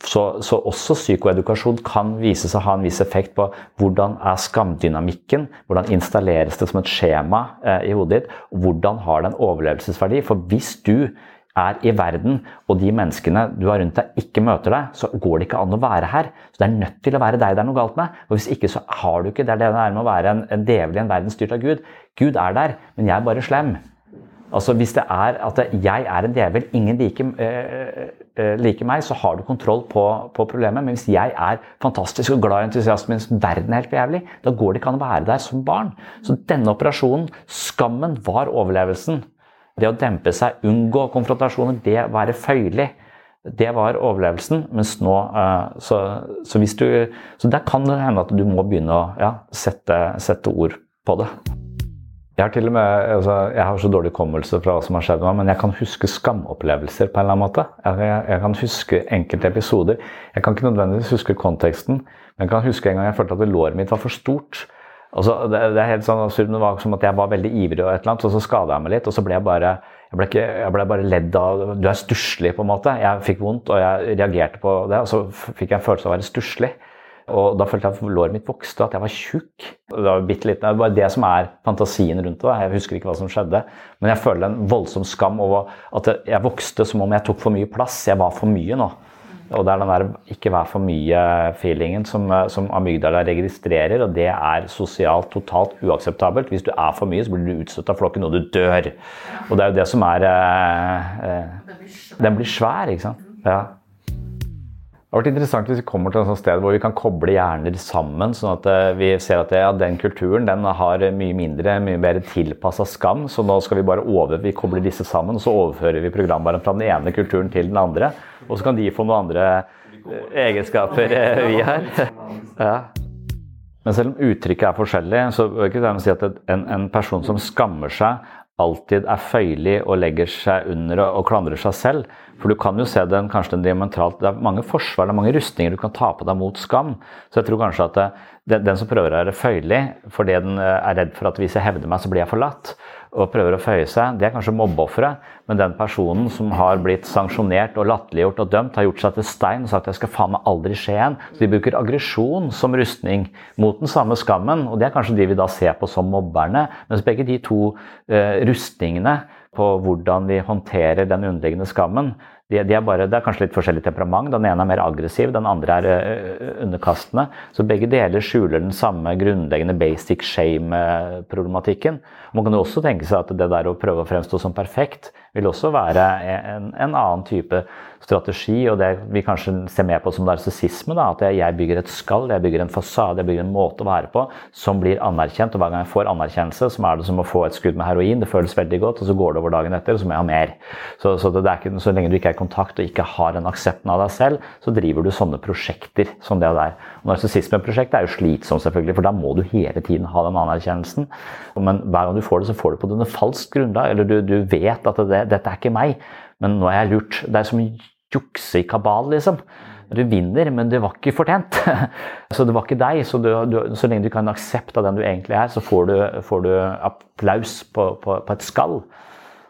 Så, så, også psykoedukasjon kan vise seg å ha en viss effekt på hvordan er skamdynamikken, hvordan installeres det som et skjema eh, i hodet ditt, og hvordan har det en overlevelsesverdi. For hvis du er i verden, og de menneskene du har rundt deg, ikke møter deg, så går det ikke an å være her. Så det er nødt til å være deg det er noe galt med. Og hvis ikke, så har du ikke det. Det er det med å være en, en djevel i en verden styrt av Gud. Gud er der, men jeg er bare slem. Altså Hvis det er at jeg er en djevel, ingen liker, øh, øh, liker, meg, så har du kontroll på, på, problemet. Men hvis jeg er fantastisk og glad i entusiasme mens verden er helt for jævlig, da går det ikke an å være der som barn. Så denne operasjonen, skammen, var overlevelsen. Det å dempe seg, unngå konfrontasjoner, det å være føyelig. Det var overlevelsen. Mens nå uh, så, så, hvis du, så der kan det hende at du må begynne å ja, sette, sette ord på det. Jeg har til og med, altså, jeg har så dårlig hukommelse fra hva som har skjedd med meg, men jeg kan huske skamopplevelser på en eller annen måte. Jeg, jeg, jeg, kan huske enkelte episoder. Jeg kan ikke nødvendigvis huske konteksten, men jeg kan huske en gang jeg følte at låret mitt var for stort. Altså, det, det, er helt sånn absurd, det var som at jeg var veldig ivrig, og et eller annet, og så skada jeg meg litt. Og så ble jeg bare jeg ble, ikke, jeg ble bare ledd av Du er stusslig, på en måte. Jeg fikk vondt, og jeg reagerte på det. Og så fikk jeg en følelse av å være stusslig. Og da følte jeg at låret mitt vokste, at jeg var tjukk. Det var bitte litt, det var det som er fantasien rundt det. Jeg husker ikke hva som skjedde. Men jeg føler en voldsom skam over at jeg vokste som om jeg tok for mye plass. Jeg var for mye nå. Og det er den der ikke vær for mye-feelingen som, som, amygdala registrerer, og det er sosialt totalt uakseptabelt. Hvis du er for mye, så blir du utstøtt av flokken, og du dør. Og det er jo det som er eh, eh, Den blir svær, ikke sant. Ja. Det har vært interessant hvis vi kommer til et sted hvor vi kan koble hjerner sammen, sånn at eh, vi ser at ja, den kulturen den har mye mindre, mye mer tilpassa skam. Så nå skal vi bare over, vi kobler disse sammen, og så overfører vi programvaren fra den ene kulturen til den andre. Og så kan de få noen andre eh, egenskaper eh, vi har. Ja. Men selv om uttrykket er forskjellig, så vil ikke det si at en, en person som skammer seg, alltid er føyelig og legger seg under og, og klandrer seg selv. For du kan jo se den kanskje den diametralt Det er mange forsvar, det er mange rustninger du kan ta på deg mot skam. Så jeg tror kanskje at det, den som prøver å være føyelig fordi den eh, er redd for at hvis jeg hevder meg, så blir jeg forlatt, og prøver å føye seg, det er kanskje mobbeofferet. Men den personen som har blitt sanksjonert og latterliggjort og dømt, har gjort seg til stein og sagt jeg skal faen meg aldri skje igjen. Så de bruker aggresjon som rustning mot den samme skammen, og det er kanskje de vi da ser på som mobberne. Mens begge de to uh, rustningene på hvordan vi håndterer den underliggende skammen. De, de er bare, det er kanskje litt forskjellig temperament. Den ene er mer aggressiv, den andre er underkastende. Så begge deler skjuler den samme grunnleggende basic shame-problematikken. Man kan jo også tenke seg at det der å prøve å fremstå som perfekt vil også være en, en annen type strategi, og det vi kanskje ser mer på som narsissisme. At jeg bygger et skall, jeg bygger en fasade, jeg bygger en måte å være på som blir anerkjent. Og hver gang jeg får anerkjennelse, som er det som å få et skudd med heroin. Det føles veldig godt, og så går det over dagen etter, og så må jeg ha mer. Så, så, ikke, så lenge du ikke er i kontakt og ikke har en aksepten av deg selv, så driver du sånne prosjekter som det der. Narsissismeprosjektet er jo slitsomt, selvfølgelig, for da må du hele tiden ha den anerkjennelsen. Men hver gang du får det, så får du på denne falskt grunnlag. Eller du, du vet at det, dette er ikke meg, men nå er jeg lurt. Det er som jukse i kabal, liksom. Du vinner, men det var ikke fortjent. Så det var ikke deg. Så, du, du, så lenge du kan aksepte den du egentlig er, så får du, får du applaus på, på, på, et skall.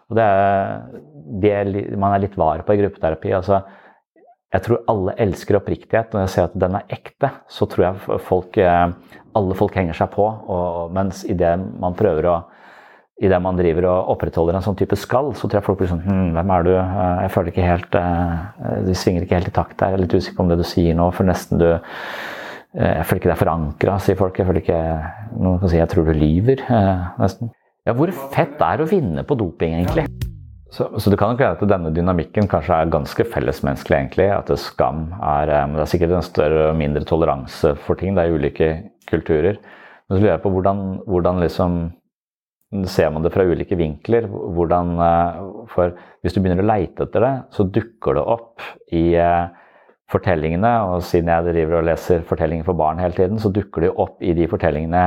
Og det er det man er litt var på i gruppeterapi. altså jeg tror alle elsker oppriktighet. Når jeg ser at den er ekte, så tror jeg folk, eh, alle folk henger seg på. Og, mens idet man prøver å i det man driver og opprettholder en sånn type skall, så tror jeg folk blir sånn hm, Hvem er du? Eh, jeg føler ikke helt Du De svinger ikke helt i takt der. Jeg er litt usikker på om det du sier nå, for nesten du eh, Jeg føler ikke det er forankra, sier folk. Jeg føler ikke Noen kan si jeg tror du lyver, nesten. Ja, hvor fett er det å vinne på doping, egentlig? Så, så det kan nok at denne dynamikken kanskje er ganske fellesmenneskelig, egentlig. At skam er Men det er sikkert en større og mindre toleranse for ting. Det er ulike kulturer. Men så lurer jeg på hvordan, hvordan liksom ser man det fra ulike vinkler. Hvordan, eh, for hvis du begynner å leite etter det, så dukker det opp i eh, fortellingene. Og siden jeg driver og leser fortellinger for barn hele tiden, så dukker det opp i de fortellingene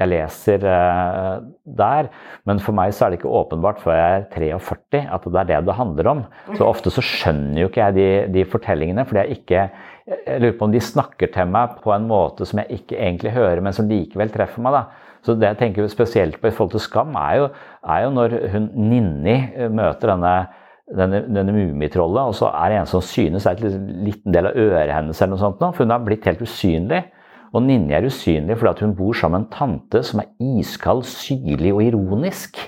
jeg leser eh, der. Men for meg så er det ikke åpenbart før jeg er 43 at det er det det handler om. Så ofte så skjønner jo ikke jeg de, de fortellingene, fordi jeg ikke jeg lurer på om de snakker til meg på en måte som jeg ikke egentlig hører, men som likevel treffer meg. da. Så det jeg tenker spesielt på i forhold til skam, er jo, er jo når hun Ninni møter denne denne, denne mummitrollet, og så er det en som synes er en liten del av øret hennes, eller noe sånt, for hun har blitt helt usynlig. Og Ninni er usynlig fordi hun bor sammen med en tante som er iskald, syrlig og ironisk.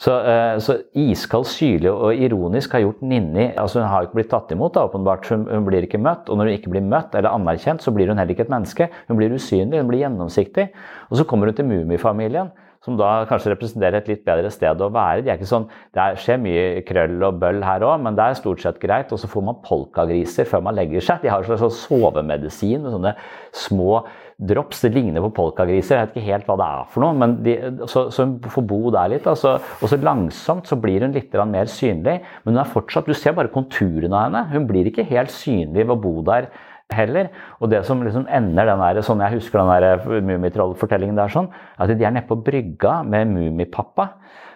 Så, uh, så iskald, syrlig og ironisk har gjort Ninni altså Hun har ikke blitt tatt imot, åpenbart. Hun, blir ikke møtt. Og når hun ikke blir møtt eller anerkjent, så blir hun heller ikke et menneske. Hun blir usynlig, hun blir gjennomsiktig. Og så kommer hun til Mummifamilien som da kanskje representerer et litt bedre sted å være. De er ikke sånn, Det skjer mye krøll og bøll her òg, men det er stort sett greit. Og så får man polkagriser før man legger seg. De har en slags sovemedisin med sånne små drops. Det ligner på polkagriser. Jeg vet ikke helt hva det er for noe. men de, så, så, hun får bo der litt. Altså, og så langsomt så blir hun litt mer synlig. Men hun er fortsatt, du ser bare konturene av henne. Hun blir ikke helt synlig ved å bo der heller. Og det som liksom ender den der, sånn jeg husker den der Mummitroll-fortellingen der, sånn, at de er nede på brygga med Mummipappa.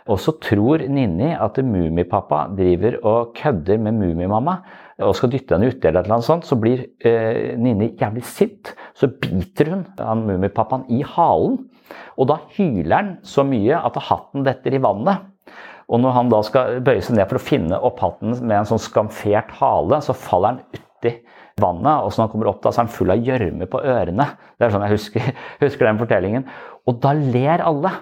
Og så tror Ninni at Mummipappa driver og kødder med Mummimamma og skal dytte henne uti, eller noe sånt, så blir eh, Nini jævlig sint. Så biter hun han Mummipappaen i halen. Og da hyler han så mye at hatten detter i vannet. Og når han da skal bøye seg ned for å finne opp hatten med en sånn skamfert hale, så faller han uti vannet, og så når han kommer opp da, så er han full av gjørme på ørene. Det er sånn jeg husker, husker, den fortellingen. Og da ler alle.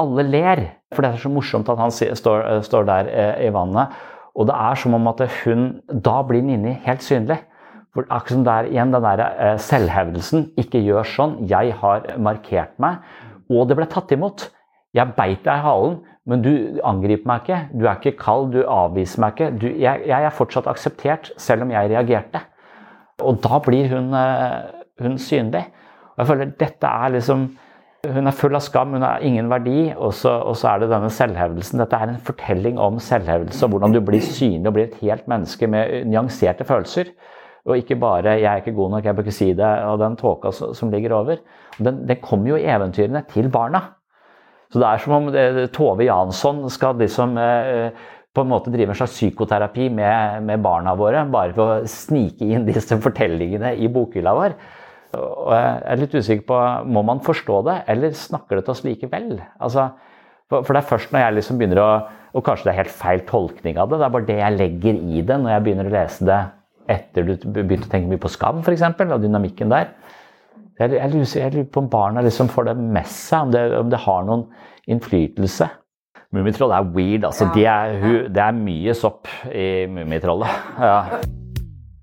Alle ler, for det er så morsomt at han står, står der eh, i vannet. Og det er som om at hun Da blir Ninni helt synlig. For akkurat som der igjen den der eh, selvhevdelsen. Ikke gjør sånn. Jeg har markert meg. Og det ble tatt imot. Jeg beit deg i halen, men du angriper meg ikke. Du er ikke kald, du avviser meg ikke. Du, jeg, jeg, er fortsatt akseptert, selv om jeg reagerte. Og da blir hun, eh, hun synlig. Og jeg føler dette er liksom Hun er full av skam, hun har ingen verdi, og så, og så, er det denne selvhevdelsen. Dette er en fortelling om selvhevdelse og hvordan du blir synlig og blir et helt menneske med nyanserte følelser. Og ikke bare 'jeg er ikke god nok, jeg bør ikke si det', og den tåka som ligger over. Den, den kommer jo i eventyrene til barna. Så det er som om det, Tove Jansson skal liksom eh, på en måte drive en slags psykoterapi med, med, barna våre, bare for å snike inn disse fortellingene i bokhylla vår. Og jeg er litt usikker på må man forstå det, eller snakker det til oss likevel? Altså, for, det er først når jeg liksom begynner å Og kanskje det er helt feil tolkning av det, det er bare det jeg legger i det når jeg begynner å lese det etter du begynte å tenke mye på Skam, f.eks., og dynamikken der. Jeg, jeg, lurer, jeg, lurer, på om barna liksom får det med seg, om det, om det har noen innflytelse. Mummitroll er weird. altså. Ja. De er, det er mye sopp i Mummitrollet. Ja.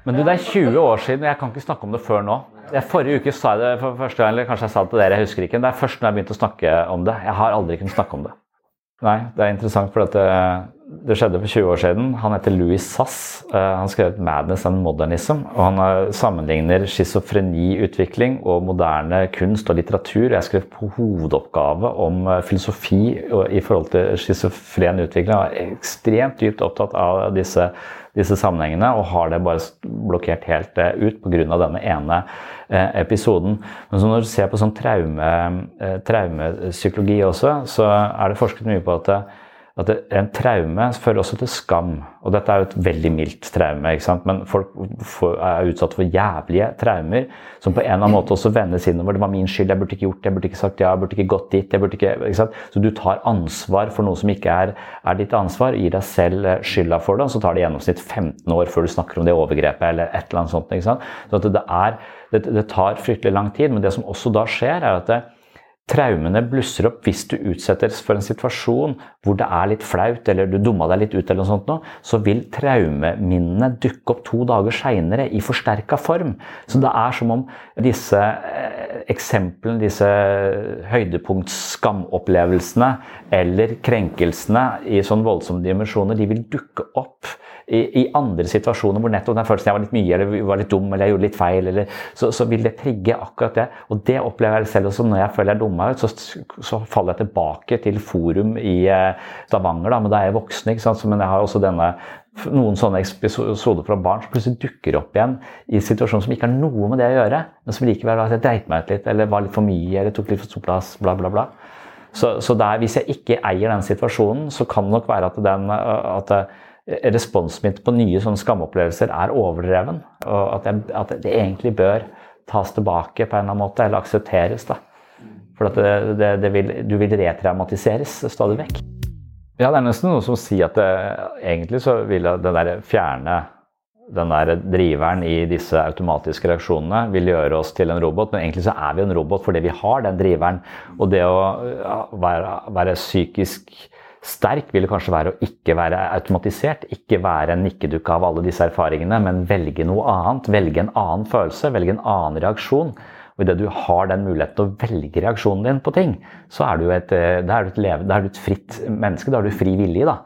Men du, det er 20 år siden, jeg kan ikke snakke om det før nå. Jeg forrige uke sa jeg det for første gang, eller kanskje jeg sa det til dere, jeg husker ikke. Det er først når jeg begynte å snakke om det. Jeg har aldri kunnet snakke om det. Nei, det er interessant, for det, det, skjedde for 20 år siden. Han heter Louis Sass. Eh, han skrev 'Madness and Modernism'. og Han sammenligner schizofreniutvikling og moderne kunst og litteratur. Jeg skrev på hovedoppgave om eh, filosofi i forhold til schizofren utvikling. Jeg er ekstremt dypt opptatt av disse disse sammenhengene, og har det bare blokkert helt eh, ut pga. denne ene eh, episoden. Men når du ser på sånn traume, eh, traumepsykologi også, så er det forsket mye på at at en traume fører også til skam. Og dette er jo et veldig mildt traume, ikke sant? men folk er utsatt for jævlige traumer som på en eller annen måte også vendes innover. Det var min skyld, jeg burde ikke gjort det, jeg burde ikke sagt ja, jeg burde ikke gått dit. jeg burde ikke, ikke sant? Så du tar ansvar for noe som ikke er, er ditt ansvar, gir deg selv eh, skylda for det, og så tar det i gjennomsnitt 15 år før du snakker om det overgrepet eller et eller annet sånt. Så det, er, det, det tar fryktelig lang tid, men det som også da skjer, er at det, Traumene blusser opp hvis du utsettes for en situasjon hvor det er litt flaut, eller du dumma deg litt ut, eller noe sånt, så vil traumeminnene dukke opp to dager seinere i forsterka form. Så det er som om disse eh, eksemplene, disse høydepunkt-skamopplevelsene eller krenkelsene i sånn voldsomme dimensjoner, de vil dukke opp i, andre situasjoner hvor nettopp den følelsen jeg var litt mye eller var litt dum eller jeg gjorde litt feil, eller, så, så, vil det trigge akkurat det. Og det opplever jeg selv også når jeg føler jeg dumma ut, så, så, faller jeg tilbake til forum i eh, Stavanger, da, men da er jeg voksen. ikke sant? Men jeg har også denne noen sånne episoder fra barn som plutselig dukker opp igjen i situasjoner som ikke har noe med det å gjøre, men som likevel har dreit meg ut litt, eller var litt for mye, eller tok litt for stor plass, bla, bla, bla. Så, så der, hvis jeg ikke eier den situasjonen, så kan det nok være at, den, at responsen min på nye sånne skamopplevelser er overdreven. Og at, jeg, at, det egentlig bør tas tilbake på en eller annen måte, eller aksepteres. da. For det, det, det vil, du vil retraumatiseres stadig vekk. Ja, det er nesten noen som sier at det, egentlig så vil den der fjerne den der driveren i disse automatiske reaksjonene vil gjøre oss til en robot, men egentlig så er vi en robot fordi vi har den driveren. Og det å være, være psykisk sterk vil kanskje være å ikke være automatisert, ikke være en nikkedukke av alle disse erfaringene, men velge noe annet. Velge en annen følelse, velge en annen reaksjon. Og Idet du har den muligheten til å velge reaksjonen din på ting, så er du et, eh, er du et, leve, er du et fritt menneske. Da er du fri vilje. da.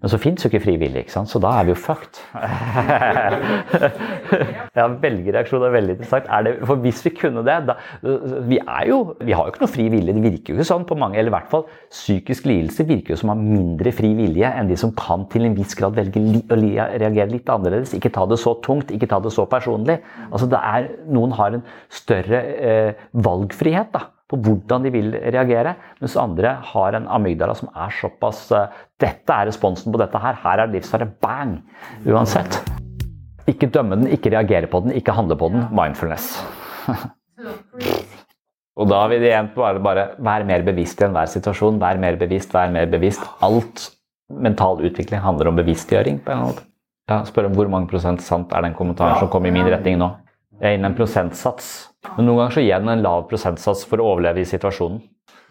Men så fins jo ikke frivillig, ikke sant? så da er vi jo fucked. ja, Velgerreaksjon er veldig interessant. Er det, for hvis vi kunne det da, vi, er jo, vi har jo ikke noe fri vilje. Det virker jo ikke sånn på mange. Eller i hvert fall psykisk lidelse virker jo som å ha mindre fri vilje enn de som kan til en viss grad velge å reagere litt annerledes. Ikke ta det så tungt, ikke ta det så personlig. Altså det er, Noen har en større eh, valgfrihet. da på hvordan de vil reagere, mens andre har en amygdala som er såpass uh, Dette er responsen på dette her. Her er livsfare. Bang! Uansett. Ikke dømme den, ikke reagere på den, ikke handle på den. Mindfulness. Og da vil det igjen bare, bare være mer bevisst i enhver situasjon. Vær mer bevisst, vær mer bevisst. Alt mental utvikling handler om bevisstgjøring. på en måte. Ja, spør om hvor mange prosent sant er den kommentaren som kom i min retning nå. Jeg er inne en prosentsats. Men noen ganger så gir den en lav prosentsats for å overleve i situasjonen.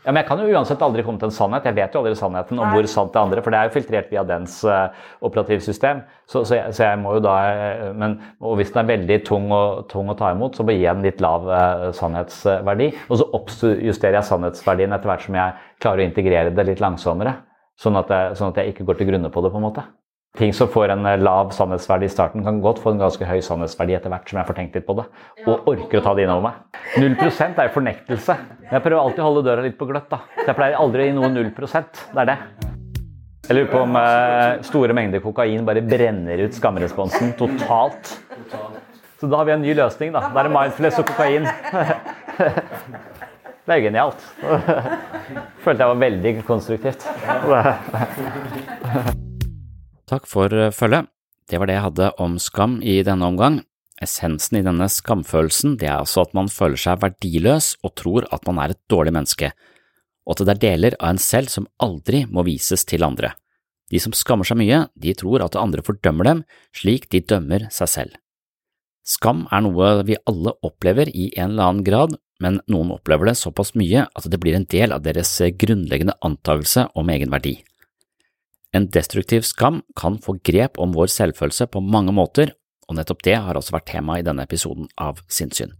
Ja, men Jeg kan jo uansett aldri komme til en sannhet. Jeg vet jo aldri sannheten om hvor sant det andre, for det er jo filtrert via dens uh, operativsystem. Så, så, jeg, så, jeg, må jo da, uh, men, og Hvis den er veldig tung, og, tung å ta imot, så må jeg gi den litt lav uh, sannhetsverdi. Og så oppjusterer jeg sannhetsverdien etter hvert som jeg klarer å integrere det litt langsommere. Sånn at, jeg, sånn at jeg ikke går til grunne på det. på en måte. Ting som får en eh, lav sannhetsverdi i starten, kan godt få en ganske høy sannhetsverdi etter hvert som jeg får tenkt litt på det. Og orker å ta det innover meg. 0 er jo fornektelse. Jeg prøver alltid å holde døra litt på gløtt. da. Så jeg pleier aldri å gi noe 0 prosent. Det er det. Jeg lurer på om uh, store mengder kokain bare brenner ut skamresponsen totalt. Så da har vi en ny løsning, da. Da er det mindfulness og kokain. Det er jo genialt. Følte jeg var veldig konstruktivt. Takk for eh, følget. Det var det jeg hadde om skam i denne omgang. Essensen i denne skamfølelsen det er altså at man føler seg verdiløs og tror at man er et dårlig menneske, og at det er deler av en selv som aldri må vises til andre. De som skammer seg mye, de tror at andre fordømmer dem slik de dømmer seg selv. Skam er noe vi alle opplever i en eller annen grad, men noen opplever det såpass mye at det blir en del av deres grunnleggende antagelse om egen verdi. En destruktiv skam kan få grep om vår selvfølelse på mange måter, og nettopp det har også vært tema i denne episoden av Sinnssyn.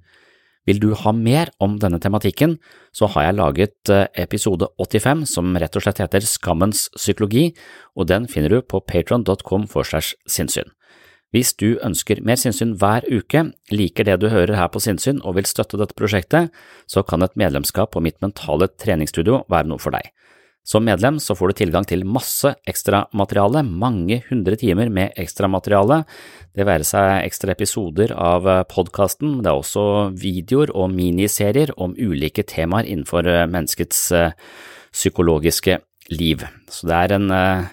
Vil du ha mer om denne tematikken, så har jeg laget eh, episode 85 som rett og slett heter Skammens psykologi, og den finner du på patron.com for segs sinnssyn. Hvis du ønsker mer sinnssyn hver uke, liker det du hører her på Sinnssyn og vil støtte dette prosjektet, så kan et medlemskap på mitt mentale treningsstudio være noe for deg. Som medlem så får du tilgang til masse ekstramateriale, mange hundre timer med ekstramateriale, det være seg ekstra episoder av podkasten, det er også videoer og miniserier om ulike temaer innenfor eh, menneskets eh, psykologiske liv. Så det er en eh,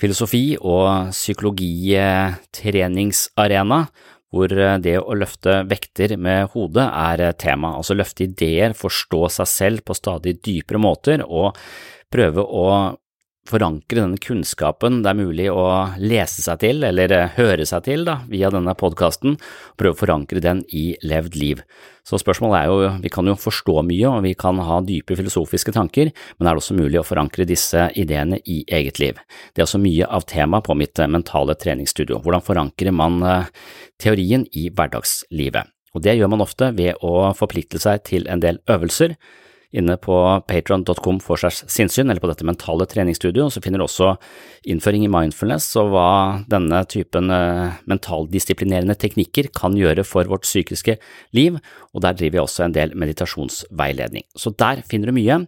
filosofi- og psykologitreningsarena hvor det å løfte vekter med hodet er tema, altså løfte ideer, forstå seg selv på stadig dypere måter og prøve å forankre denne kunnskapen det er mulig å lese seg til, eller eh, høre seg til da, via denne podkasten, prøve å forankre den i levd liv. Så spørsmålet er jo, vi kan jo forstå mye og vi kan ha dype filosofiske tanker, men er det også mulig å forankre disse ideene i eget liv? Det er også mye av temaet på mitt eh, mentale treningsstudio, hvordan forankrer man eh, teorien i hverdagslivet? Og det gjør man ofte ved å forplikte seg til en del øvelser, inne på patron.com for segs sinnssyn, eller på dette mentale treningsstudioet, så finner du også innføring i mindfulness og hva denne typen uh, mentaldisiplinerende teknikker kan gjøre for vårt psykiske liv, og der driver vi også en del meditasjonsveiledning. Så der finner du mye.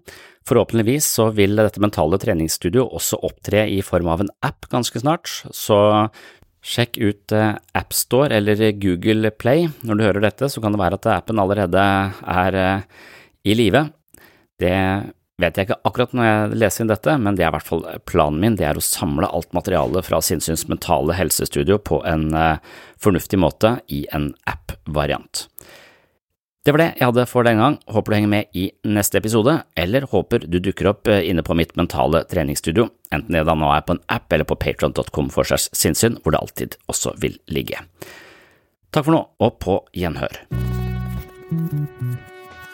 Forhåpentligvis så vil dette mentale treningsstudioet også opptre i form av en app ganske snart, så Sjekk ut eh, AppStore eller Google Play. Når du hører dette, så kan det være at appen allerede er eh, i live. Det vet jeg ikke akkurat når jeg leser inn dette, men det er i hvert fall planen min. Det er å samle alt materialet fra Sinnsyns mentale helsestudio på en uh, fornuftig måte i en app-variant. Det var det jeg hadde for den gang. Håper du henger med i neste episode, eller håper du dukker opp eh, inne på mitt mentale treningsstudio, enten det da nå er på en app eller på patron.com for segs sinnssyn, hvor det alltid også vil ligge. Takk for nå, og på gjenhør.